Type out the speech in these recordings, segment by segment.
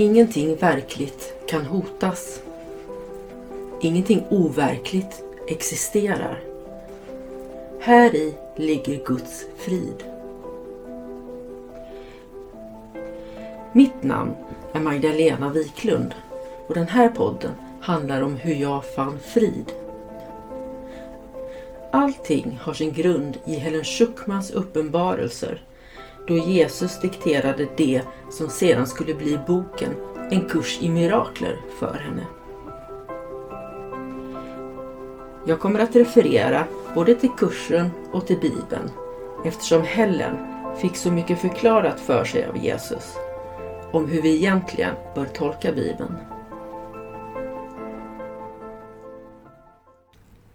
Ingenting verkligt kan hotas. Ingenting overkligt existerar. Här i ligger Guds frid. Mitt namn är Magdalena Wiklund och den här podden handlar om hur jag fann frid. Allting har sin grund i Helen Schuckmans uppenbarelser då Jesus dikterade det som sedan skulle bli boken En kurs i mirakler för henne. Jag kommer att referera både till kursen och till Bibeln eftersom Helen fick så mycket förklarat för sig av Jesus om hur vi egentligen bör tolka Bibeln.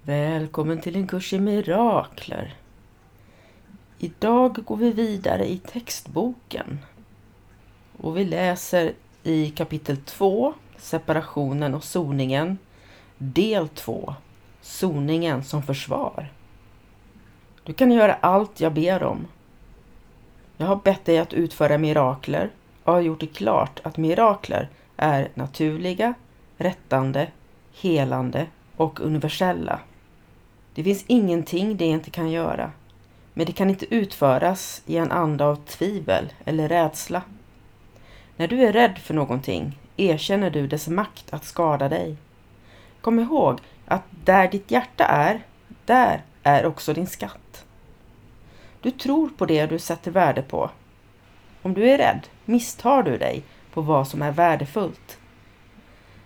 Välkommen till en kurs i mirakler. Idag går vi vidare i textboken och vi läser i kapitel 2, separationen och soningen, del 2, soningen som försvar. Du kan göra allt jag ber om. Jag har bett dig att utföra mirakler och har gjort det klart att mirakler är naturliga, rättande, helande och universella. Det finns ingenting det inte kan göra. Men det kan inte utföras i en anda av tvivel eller rädsla. När du är rädd för någonting erkänner du dess makt att skada dig. Kom ihåg att där ditt hjärta är, där är också din skatt. Du tror på det du sätter värde på. Om du är rädd misstar du dig på vad som är värdefullt.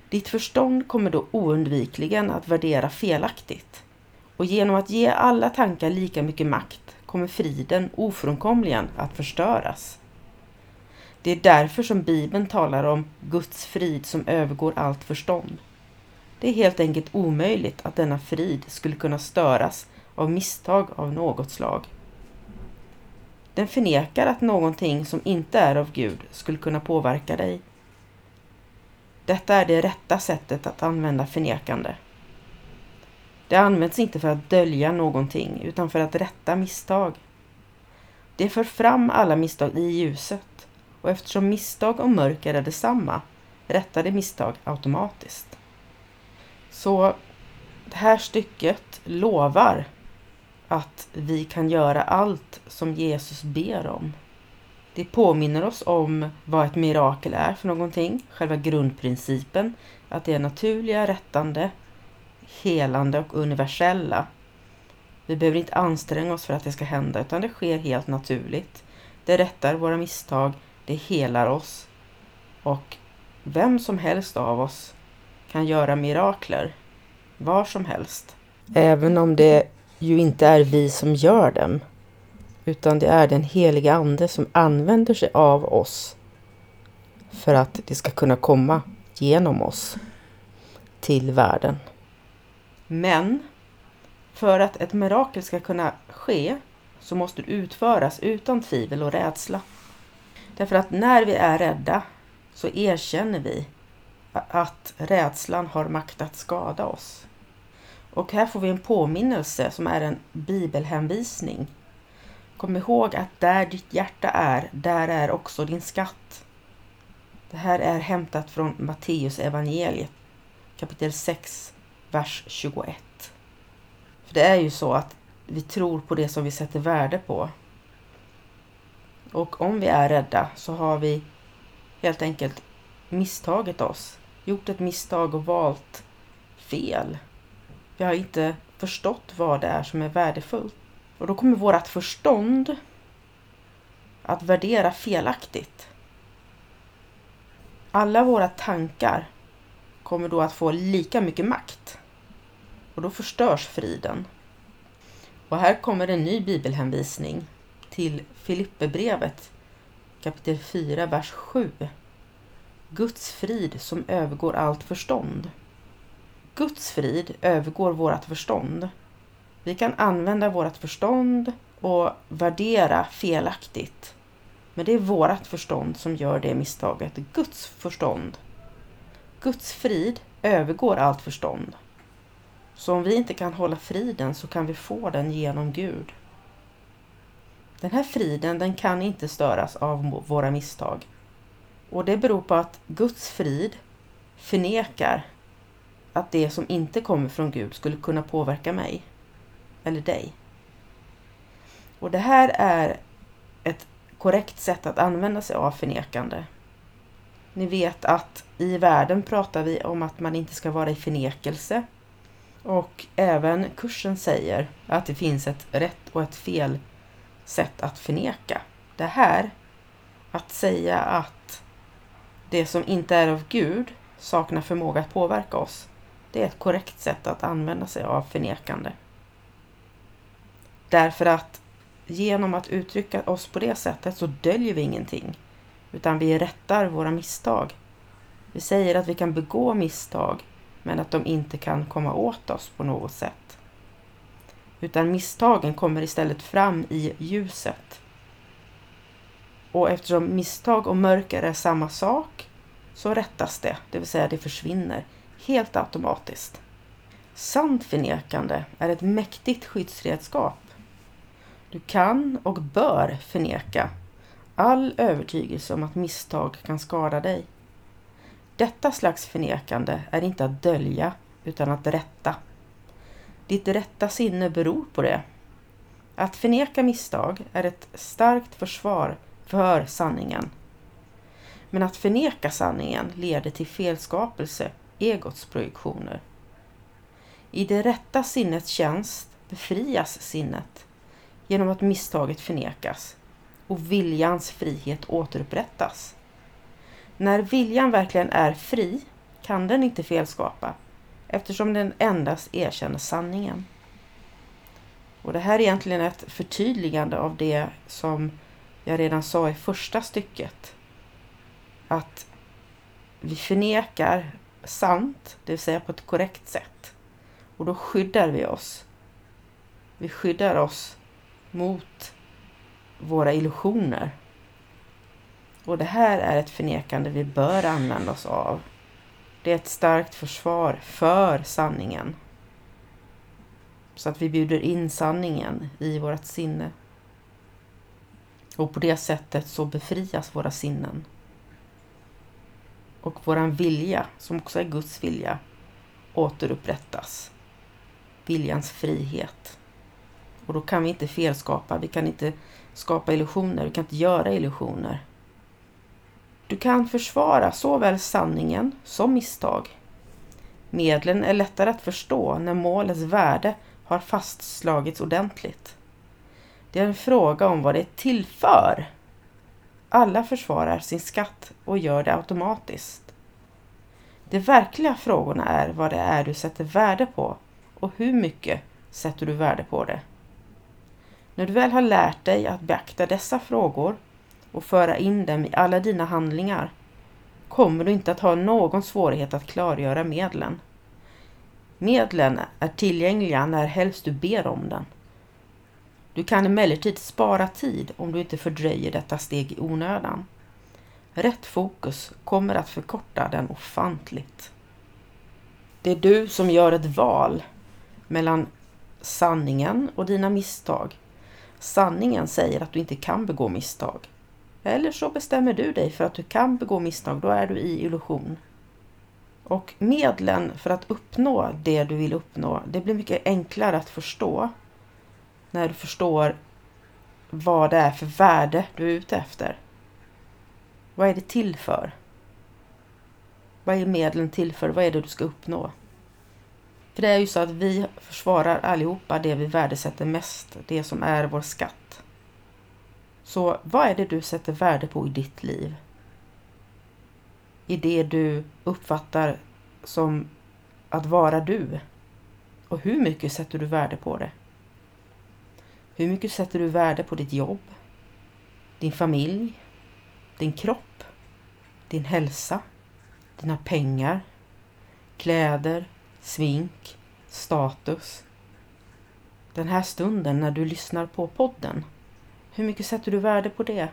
Ditt förstånd kommer då oundvikligen att värdera felaktigt. Och genom att ge alla tankar lika mycket makt kommer friden ofrånkomligen att förstöras. Det är därför som Bibeln talar om Guds frid som övergår allt förstånd. Det är helt enkelt omöjligt att denna frid skulle kunna störas av misstag av något slag. Den förnekar att någonting som inte är av Gud skulle kunna påverka dig. Detta är det rätta sättet att använda förnekande. Det används inte för att dölja någonting utan för att rätta misstag. Det för fram alla misstag i ljuset och eftersom misstag och mörker är detsamma rättar det misstag automatiskt. Så det här stycket lovar att vi kan göra allt som Jesus ber om. Det påminner oss om vad ett mirakel är för någonting, själva grundprincipen, att det är naturliga, rättande, helande och universella. Vi behöver inte anstränga oss för att det ska hända utan det sker helt naturligt. Det rättar våra misstag, det helar oss och vem som helst av oss kan göra mirakler. Var som helst. Även om det ju inte är vi som gör dem. Utan det är den heliga Ande som använder sig av oss för att det ska kunna komma genom oss till världen. Men för att ett mirakel ska kunna ske så måste det utföras utan tvivel och rädsla. Därför att när vi är rädda så erkänner vi att rädslan har makt att skada oss. Och här får vi en påminnelse som är en bibelhänvisning. Kom ihåg att där ditt hjärta är, där är också din skatt. Det här är hämtat från Matteus evangeliet kapitel 6, vers 21. För det är ju så att vi tror på det som vi sätter värde på. Och om vi är rädda så har vi helt enkelt misstagit oss. Gjort ett misstag och valt fel. Vi har inte förstått vad det är som är värdefullt. Och då kommer vårt förstånd att värdera felaktigt. Alla våra tankar kommer då att få lika mycket makt. Och då förstörs friden. Och här kommer en ny bibelhänvisning till Filipperbrevet kapitel 4, vers 7. Guds frid som övergår allt förstånd. Guds frid övergår vårt förstånd. Vi kan använda vårt förstånd och värdera felaktigt. Men det är vårt förstånd som gör det misstaget. Guds förstånd Guds frid övergår allt förstånd. Så om vi inte kan hålla friden så kan vi få den genom Gud. Den här friden den kan inte störas av våra misstag. Och det beror på att Guds frid förnekar att det som inte kommer från Gud skulle kunna påverka mig eller dig. Och det här är ett korrekt sätt att använda sig av förnekande. Ni vet att i världen pratar vi om att man inte ska vara i förnekelse. Och även kursen säger att det finns ett rätt och ett fel sätt att förneka. Det här, att säga att det som inte är av Gud saknar förmåga att påverka oss, det är ett korrekt sätt att använda sig av förnekande. Därför att genom att uttrycka oss på det sättet så döljer vi ingenting. Utan vi rättar våra misstag. Vi säger att vi kan begå misstag men att de inte kan komma åt oss på något sätt. Utan misstagen kommer istället fram i ljuset. Och eftersom misstag och mörker är samma sak så rättas det, det vill säga det försvinner helt automatiskt. Sant förnekande är ett mäktigt skyddsredskap du kan och bör förneka all övertygelse om att misstag kan skada dig. Detta slags förnekande är inte att dölja utan att rätta. Ditt rätta sinne beror på det. Att förneka misstag är ett starkt försvar för sanningen. Men att förneka sanningen leder till felskapelse, egots projektioner. I det rätta sinnets tjänst befrias sinnet genom att misstaget förnekas och viljans frihet återupprättas. När viljan verkligen är fri kan den inte felskapa eftersom den endast erkänner sanningen. Och Det här är egentligen ett förtydligande av det som jag redan sa i första stycket. Att vi förnekar sant, det vill säga på ett korrekt sätt. Och då skyddar vi oss. Vi skyddar oss mot våra illusioner. Och det här är ett förnekande vi bör använda oss av. Det är ett starkt försvar för sanningen. Så att vi bjuder in sanningen i vårt sinne. Och på det sättet så befrias våra sinnen. Och våran vilja, som också är Guds vilja, återupprättas. Viljans frihet. Och då kan vi inte felskapa, vi kan inte skapa illusioner, vi kan inte göra illusioner. Du kan försvara såväl sanningen som misstag. Medlen är lättare att förstå när målets värde har fastslagits ordentligt. Det är en fråga om vad det är till för. Alla försvarar sin skatt och gör det automatiskt. De verkliga frågorna är vad det är du sätter värde på och hur mycket sätter du värde på det. När du väl har lärt dig att beakta dessa frågor och föra in dem i alla dina handlingar kommer du inte att ha någon svårighet att klargöra medlen. Medlen är tillgängliga när helst du ber om den. Du kan emellertid spara tid om du inte fördröjer detta steg i onödan. Rätt fokus kommer att förkorta den ofantligt. Det är du som gör ett val mellan sanningen och dina misstag sanningen säger att du inte kan begå misstag. Eller så bestämmer du dig för att du kan begå misstag, då är du i illusion. Och medlen för att uppnå det du vill uppnå, det blir mycket enklare att förstå när du förstår vad det är för värde du är ute efter. Vad är det till för? Vad är medlen till för? Vad är det du ska uppnå? För det är ju så att vi försvarar allihopa det vi värdesätter mest, det som är vår skatt. Så vad är det du sätter värde på i ditt liv? I det du uppfattar som att vara du? Och hur mycket sätter du värde på det? Hur mycket sätter du värde på ditt jobb? Din familj? Din kropp? Din hälsa? Dina pengar? Kläder? Svink? status. Den här stunden när du lyssnar på podden, hur mycket sätter du värde på det?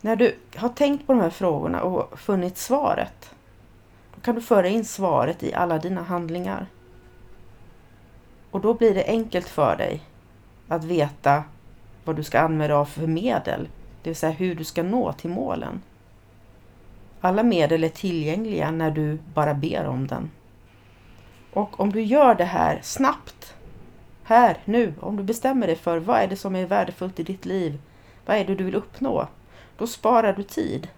När du har tänkt på de här frågorna och funnit svaret, då kan du föra in svaret i alla dina handlingar. Och då blir det enkelt för dig att veta vad du ska använda av för medel, det vill säga hur du ska nå till målen. Alla medel är tillgängliga när du bara ber om den. Och om du gör det här snabbt, här, nu, om du bestämmer dig för vad är det som är värdefullt i ditt liv, vad är det du vill uppnå, då sparar du tid.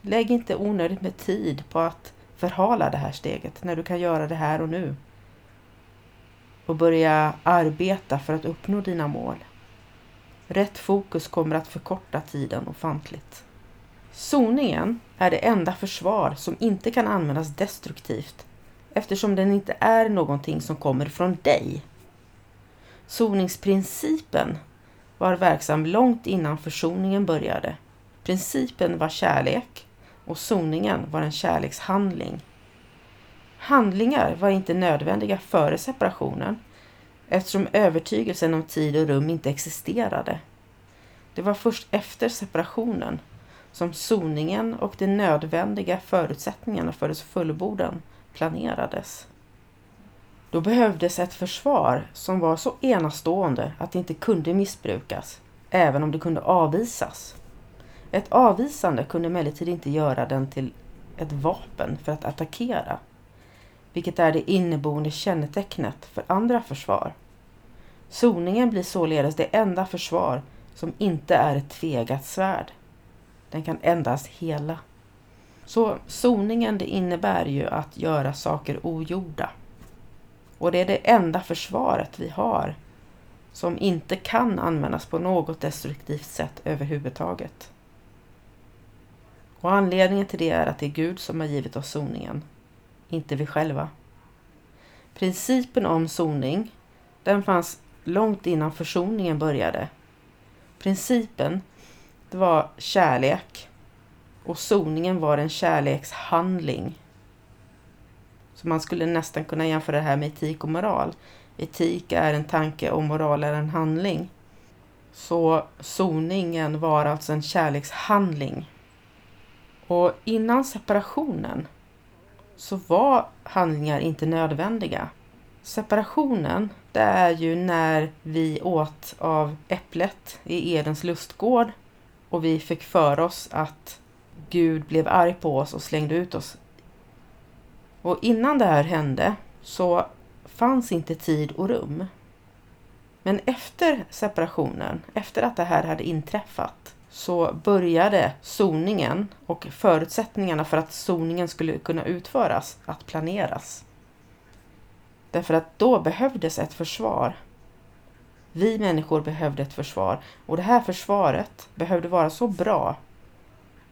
Lägg inte onödigt med tid på att förhala det här steget när du kan göra det här och nu. Och börja arbeta för att uppnå dina mål. Rätt fokus kommer att förkorta tiden ofantligt. Zoningen är det enda försvar som inte kan användas destruktivt eftersom den inte är någonting som kommer från dig. Soningsprincipen var verksam långt innan försoningen började. Principen var kärlek och soningen var en kärlekshandling. Handlingar var inte nödvändiga före separationen eftersom övertygelsen om tid och rum inte existerade. Det var först efter separationen som soningen och de nödvändiga förutsättningarna för dess fullbordan planerades. Då behövdes ett försvar som var så enastående att det inte kunde missbrukas, även om det kunde avvisas. Ett avvisande kunde emellertid inte göra den till ett vapen för att attackera, vilket är det inneboende kännetecknet för andra försvar. Soningen blir således det enda försvar som inte är ett tvegat svärd. Den kan endast hela. Så soningen det innebär ju att göra saker ogjorda. Och det är det enda försvaret vi har som inte kan användas på något destruktivt sätt överhuvudtaget. Och anledningen till det är att det är Gud som har givit oss soningen, inte vi själva. Principen om soning den fanns långt innan försoningen började. Principen, det var kärlek och soningen var en kärlekshandling. Så man skulle nästan kunna jämföra det här med etik och moral. Etik är en tanke och moral är en handling. Så soningen var alltså en kärlekshandling och innan separationen så var handlingar inte nödvändiga. Separationen, det är ju när vi åt av äpplet i Edens lustgård och vi fick för oss att Gud blev arg på oss och slängde ut oss. Och innan det här hände så fanns inte tid och rum. Men efter separationen, efter att det här hade inträffat, så började zoningen och förutsättningarna för att zoningen skulle kunna utföras att planeras. Därför att då behövdes ett försvar. Vi människor behövde ett försvar och det här försvaret behövde vara så bra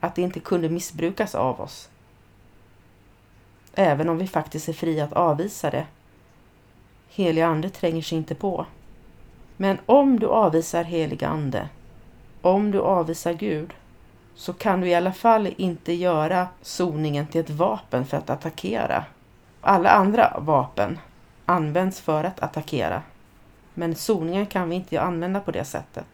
att det inte kunde missbrukas av oss. Även om vi faktiskt är fria att avvisa det. Heliga Ande tränger sig inte på. Men om du avvisar helig Ande om du avvisar Gud så kan du i alla fall inte göra soningen till ett vapen för att attackera. Alla andra vapen används för att attackera. Men soningen kan vi inte använda på det sättet.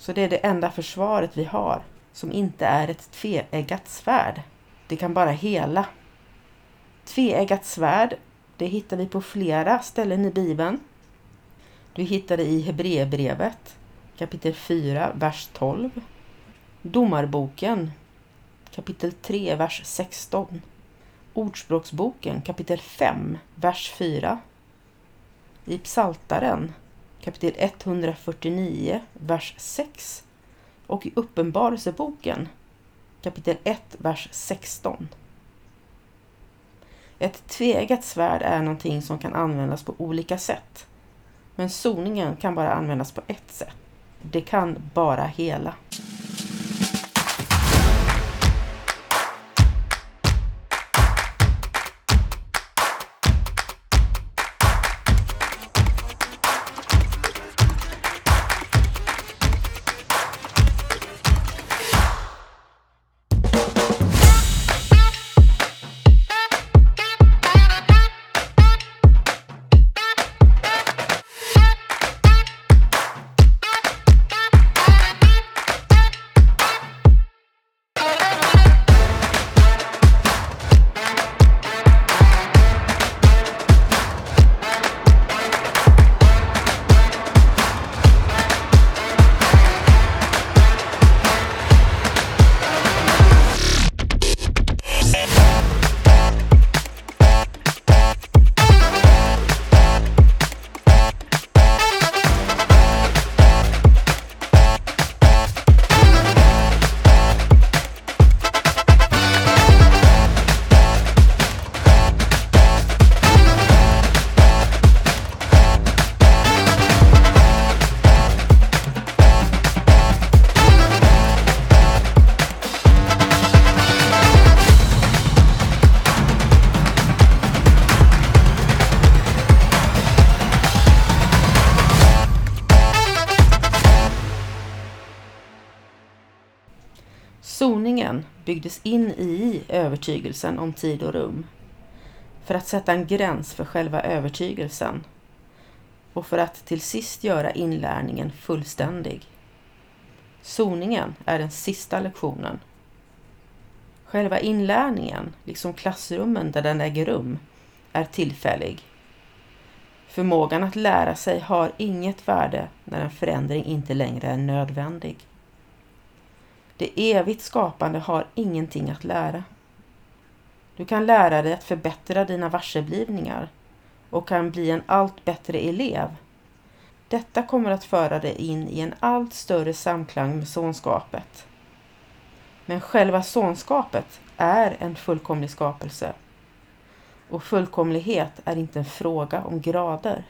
Så det är det enda försvaret vi har som inte är ett tveeggat svärd. Det kan bara hela. Tveeggat svärd, det hittar vi på flera ställen i Bibeln. Du hittar det i Hebreerbrevet kapitel 4, vers 12. Domarboken kapitel 3, vers 16. Ordspråksboken kapitel 5, vers 4. I Psaltaren kapitel 149, vers 6. Och i Uppenbarelseboken kapitel 1, vers 16. Ett tvegat svärd är någonting som kan användas på olika sätt. Men soningen kan bara användas på ett sätt. Det kan bara hela. Byggdes in i övertygelsen om tid och rum för att sätta en gräns för själva övertygelsen och för att till sist göra inlärningen fullständig. Soningen är den sista lektionen. Själva inlärningen, liksom klassrummen där den äger rum, är tillfällig. Förmågan att lära sig har inget värde när en förändring inte längre är nödvändig. Det evigt skapande har ingenting att lära. Du kan lära dig att förbättra dina varseblivningar och kan bli en allt bättre elev. Detta kommer att föra dig in i en allt större samklang med sonskapet. Men själva sonskapet är en fullkomlig skapelse. Och fullkomlighet är inte en fråga om grader.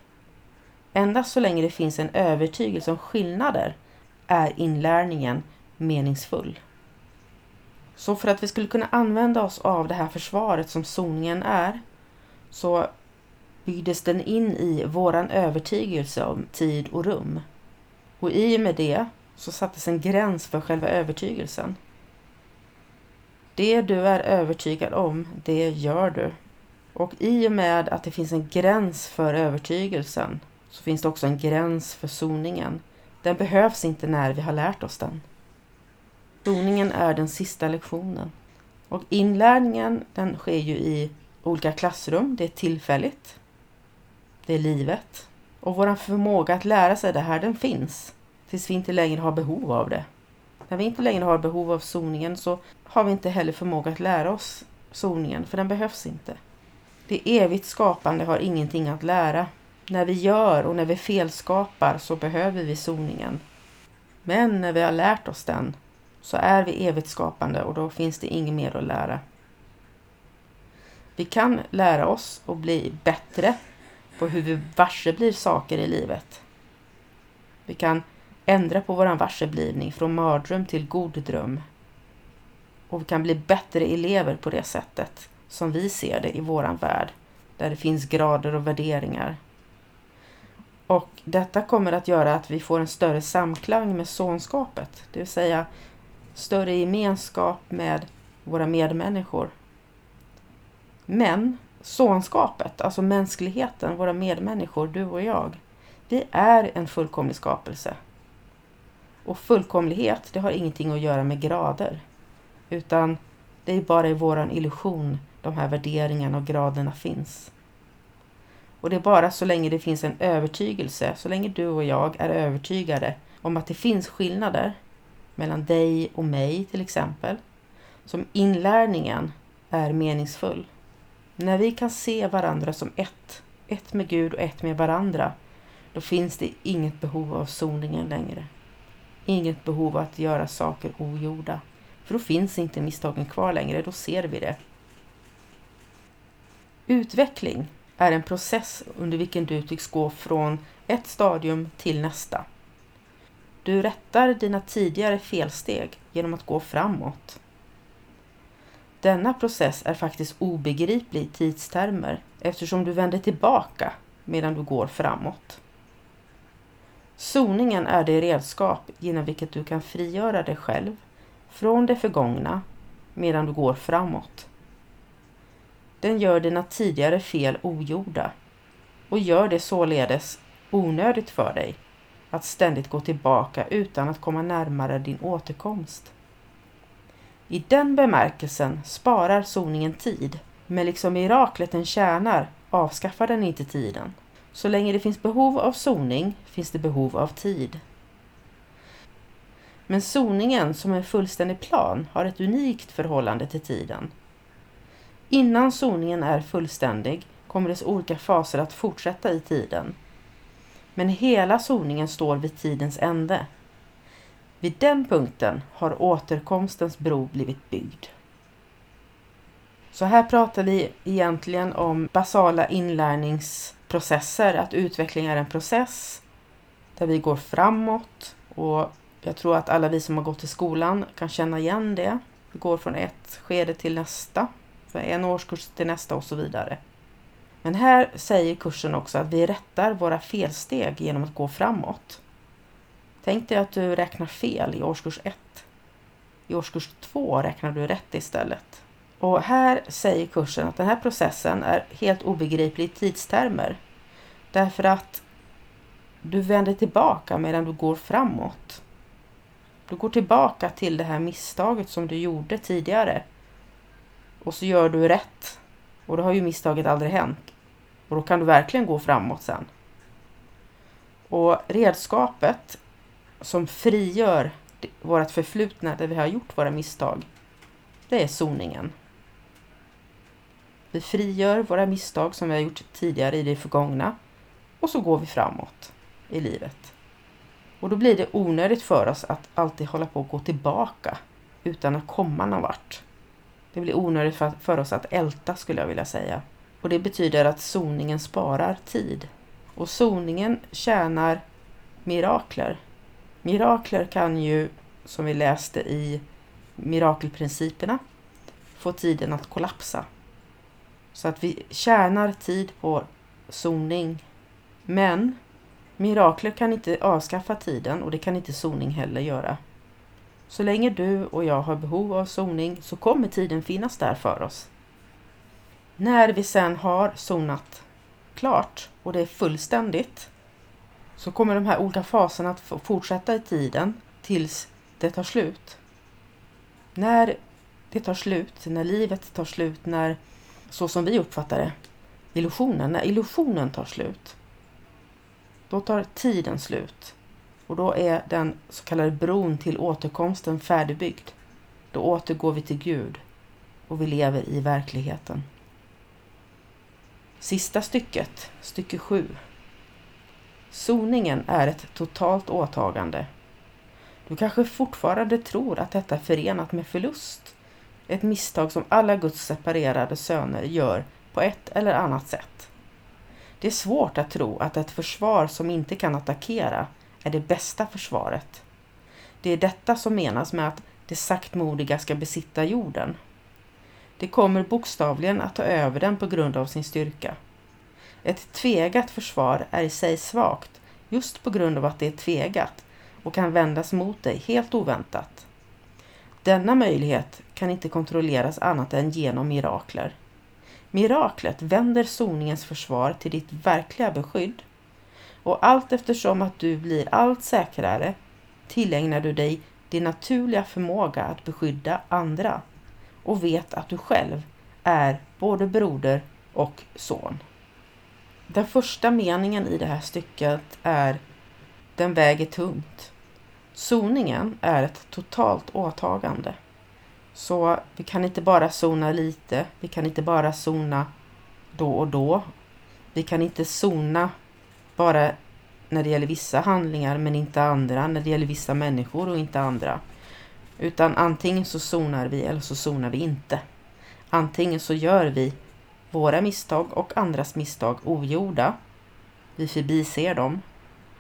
Endast så länge det finns en övertygelse om skillnader är inlärningen meningsfull. Så för att vi skulle kunna använda oss av det här försvaret som zoningen är så byggdes den in i våran övertygelse om tid och rum. Och i och med det så sattes en gräns för själva övertygelsen. Det du är övertygad om, det gör du. Och i och med att det finns en gräns för övertygelsen så finns det också en gräns för zoningen. Den behövs inte när vi har lärt oss den. Zoningen är den sista lektionen. Och inlärningen den sker ju i olika klassrum. Det är tillfälligt. Det är livet. Och vår förmåga att lära sig det här den finns. Tills vi inte längre har behov av det. När vi inte längre har behov av zoningen så har vi inte heller förmåga att lära oss zoningen. För den behövs inte. Det evigt skapande har ingenting att lära. När vi gör och när vi felskapar så behöver vi zoningen. Men när vi har lärt oss den så är vi evigt skapande och då finns det inget mer att lära. Vi kan lära oss och bli bättre på hur vi varse blir saker i livet. Vi kan ändra på våran varseblivning från mardröm till god dröm. Och vi kan bli bättre elever på det sättet som vi ser det i våran värld, där det finns grader och värderingar. Och detta kommer att göra att vi får en större samklang med sonskapet, det vill säga större gemenskap med våra medmänniskor. Men sonskapet, alltså mänskligheten, våra medmänniskor, du och jag, vi är en fullkomlig skapelse. Och fullkomlighet, det har ingenting att göra med grader. Utan det är bara i våran illusion de här värderingarna och graderna finns. Och det är bara så länge det finns en övertygelse, så länge du och jag är övertygade om att det finns skillnader mellan dig och mig till exempel, som inlärningen är meningsfull. När vi kan se varandra som ett, ett med Gud och ett med varandra, då finns det inget behov av soningen längre. Inget behov av att göra saker ogjorda. För då finns inte misstagen kvar längre, då ser vi det. Utveckling är en process under vilken du tycks gå från ett stadium till nästa. Du rättar dina tidigare felsteg genom att gå framåt. Denna process är faktiskt obegriplig i tidstermer eftersom du vänder tillbaka medan du går framåt. Zoningen är det redskap genom vilket du kan frigöra dig själv från det förgångna medan du går framåt. Den gör dina tidigare fel ogjorda och gör det således onödigt för dig att ständigt gå tillbaka utan att komma närmare din återkomst. I den bemärkelsen sparar zoningen tid, men liksom miraklet den tjänar avskaffar den inte tiden. Så länge det finns behov av zoning finns det behov av tid. Men zoningen som en fullständig plan har ett unikt förhållande till tiden. Innan zoningen är fullständig kommer dess olika faser att fortsätta i tiden men hela soningen står vid tidens ände. Vid den punkten har återkomstens bro blivit byggd. Så här pratar vi egentligen om basala inlärningsprocesser, att utveckling är en process där vi går framåt och jag tror att alla vi som har gått i skolan kan känna igen det. Vi går från ett skede till nästa, från en årskurs till nästa och så vidare. Men här säger kursen också att vi rättar våra felsteg genom att gå framåt. Tänk dig att du räknar fel i årskurs 1. i årskurs 2 räknar du rätt istället. Och här säger kursen att den här processen är helt obegriplig i tidstermer. Därför att du vänder tillbaka medan du går framåt. Du går tillbaka till det här misstaget som du gjorde tidigare. Och så gör du rätt. Och då har ju misstaget aldrig hänt. Och då kan du verkligen gå framåt sen. Och redskapet som frigör vårt förflutna där vi har gjort våra misstag, det är soningen. Vi frigör våra misstag som vi har gjort tidigare i det förgångna och så går vi framåt i livet. Och då blir det onödigt för oss att alltid hålla på att gå tillbaka utan att komma någon vart. Det blir onödigt för, för oss att älta skulle jag vilja säga. Och det betyder att soningen sparar tid. Och soningen tjänar mirakler. Mirakler kan ju, som vi läste i mirakelprinciperna, få tiden att kollapsa. Så att vi tjänar tid på soning. Men mirakler kan inte avskaffa tiden och det kan inte soning heller göra. Så länge du och jag har behov av zoning så kommer tiden finnas där för oss. När vi sen har zonat klart och det är fullständigt så kommer de här olika faserna att fortsätta i tiden tills det tar slut. När det tar slut, när livet tar slut, när så som vi uppfattar det, illusionen, när illusionen tar slut, då tar tiden slut och då är den så kallade bron till återkomsten färdigbyggd. Då återgår vi till Gud och vi lever i verkligheten. Sista stycket, stycke 7. Soningen är ett totalt åtagande. Du kanske fortfarande tror att detta är förenat med förlust. Ett misstag som alla Guds separerade söner gör på ett eller annat sätt. Det är svårt att tro att ett försvar som inte kan attackera är det bästa försvaret. Det är detta som menas med att det saktmodiga ska besitta jorden. Det kommer bokstavligen att ta över den på grund av sin styrka. Ett tvegat försvar är i sig svagt just på grund av att det är tvegat och kan vändas mot dig helt oväntat. Denna möjlighet kan inte kontrolleras annat än genom mirakler. Miraklet vänder soningens försvar till ditt verkliga beskydd och allt eftersom att du blir allt säkrare tillägnar du dig din naturliga förmåga att beskydda andra och vet att du själv är både broder och son. Den första meningen i det här stycket är Den väger tungt. Soningen är ett totalt åtagande. Så vi kan inte bara zona lite, vi kan inte bara zona då och då. Vi kan inte zona bara när det gäller vissa handlingar men inte andra, när det gäller vissa människor och inte andra. Utan antingen så zonar vi eller så zonar vi inte. Antingen så gör vi våra misstag och andras misstag ogjorda. Vi förbiser dem.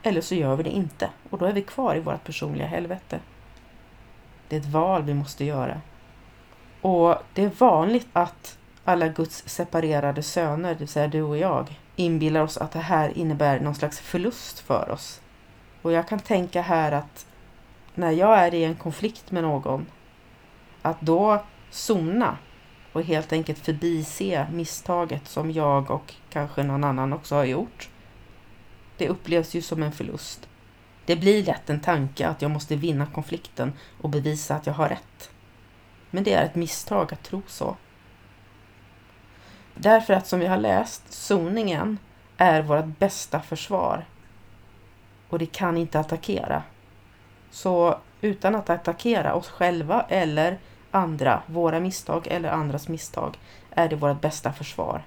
Eller så gör vi det inte och då är vi kvar i vårt personliga helvete. Det är ett val vi måste göra. Och det är vanligt att alla Guds separerade söner, det vill säga du och jag, inbillar oss att det här innebär någon slags förlust för oss. Och jag kan tänka här att när jag är i en konflikt med någon, att då zona och helt enkelt förbise misstaget som jag och kanske någon annan också har gjort. Det upplevs ju som en förlust. Det blir lätt en tanke att jag måste vinna konflikten och bevisa att jag har rätt. Men det är ett misstag att tro så. Därför att som vi har läst, zoningen är vårt bästa försvar. Och det kan inte attackera. Så utan att attackera oss själva eller andra, våra misstag eller andras misstag, är det vårt bästa försvar.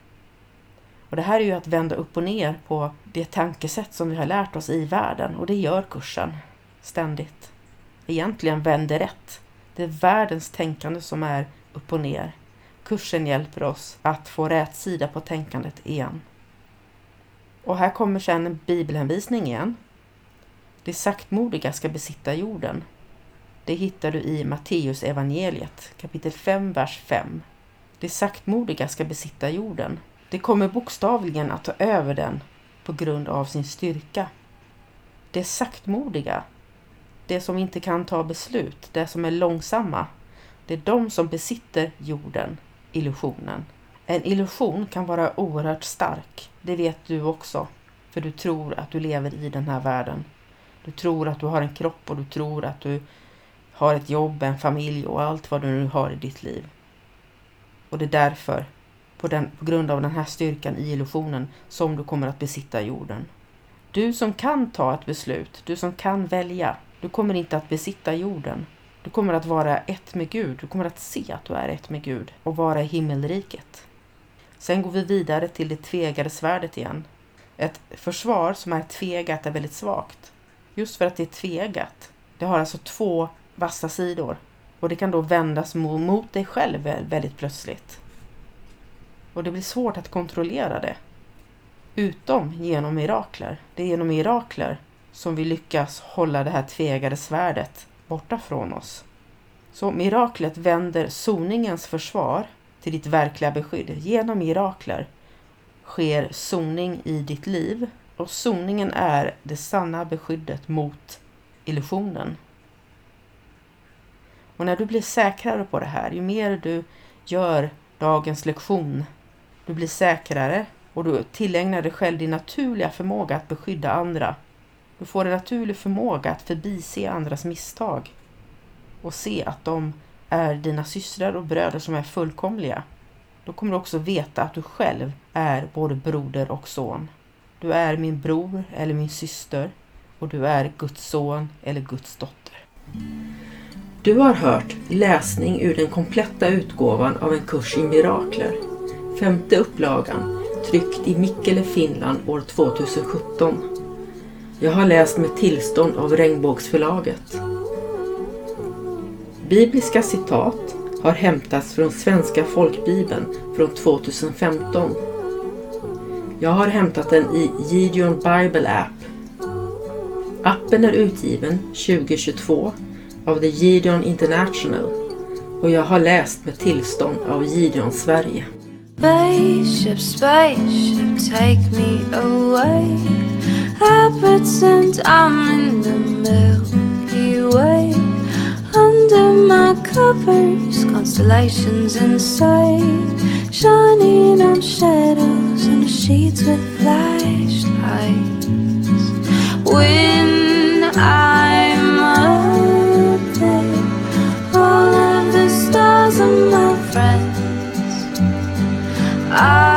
Och det här är ju att vända upp och ner på det tankesätt som vi har lärt oss i världen och det gör kursen ständigt. Egentligen vänder rätt. Det är världens tänkande som är upp och ner. Kursen hjälper oss att få rätt sida på tänkandet igen. Och här kommer sedan en bibelhänvisning igen. Det saktmodiga ska besitta jorden. Det hittar du i Matteus evangeliet kapitel 5, vers 5. Det saktmodiga ska besitta jorden. Det kommer bokstavligen att ta över den på grund av sin styrka. Det saktmodiga, det som inte kan ta beslut, det som är långsamma. Det är de som besitter jorden, illusionen. En illusion kan vara oerhört stark, det vet du också. För du tror att du lever i den här världen. Du tror att du har en kropp och du tror att du har ett jobb, en familj och allt vad du nu har i ditt liv. Och det är därför, på, den, på grund av den här styrkan i illusionen, som du kommer att besitta jorden. Du som kan ta ett beslut, du som kan välja, du kommer inte att besitta jorden. Du kommer att vara ett med Gud, du kommer att se att du är ett med Gud och vara i himmelriket. Sen går vi vidare till det tvegade svärdet igen. Ett försvar som är tvegat är väldigt svagt. Just för att det är tvegat. Det har alltså två vassa sidor. Och det kan då vändas mot dig själv väldigt plötsligt. Och det blir svårt att kontrollera det. Utom genom mirakler. Det är genom mirakler som vi lyckas hålla det här tvegade svärdet borta från oss. Så miraklet vänder soningens försvar till ditt verkliga beskydd. Genom mirakler sker soning i ditt liv och soningen är det sanna beskyddet mot illusionen. Och när du blir säkrare på det här, ju mer du gör dagens lektion, du blir säkrare och du tillägnar dig själv din naturliga förmåga att beskydda andra. Du får en naturlig förmåga att förbise andras misstag och se att de är dina systrar och bröder som är fullkomliga. Då kommer du också veta att du själv är både broder och son. Du är min bror eller min syster och du är Guds son eller Guds dotter. Du har hört läsning ur den kompletta utgåvan av en kurs i mirakler. Femte upplagan, tryckt i Mikkele, Finland år 2017. Jag har läst med tillstånd av Regnbågsförlaget. Bibliska citat har hämtats från Svenska folkbibeln från 2015. Jag har hämtat den i Gideon Bible App. Appen är utgiven 2022 av The Gideon International och jag har läst med tillstånd av Gideon Sverige. Spaceship, spaceship, take me away I pretend I'm in the Milky Way. Under my covers, constellations inside. Shining on shadows and sheets with flashlights. When I'm up there All of the stars are my friends. I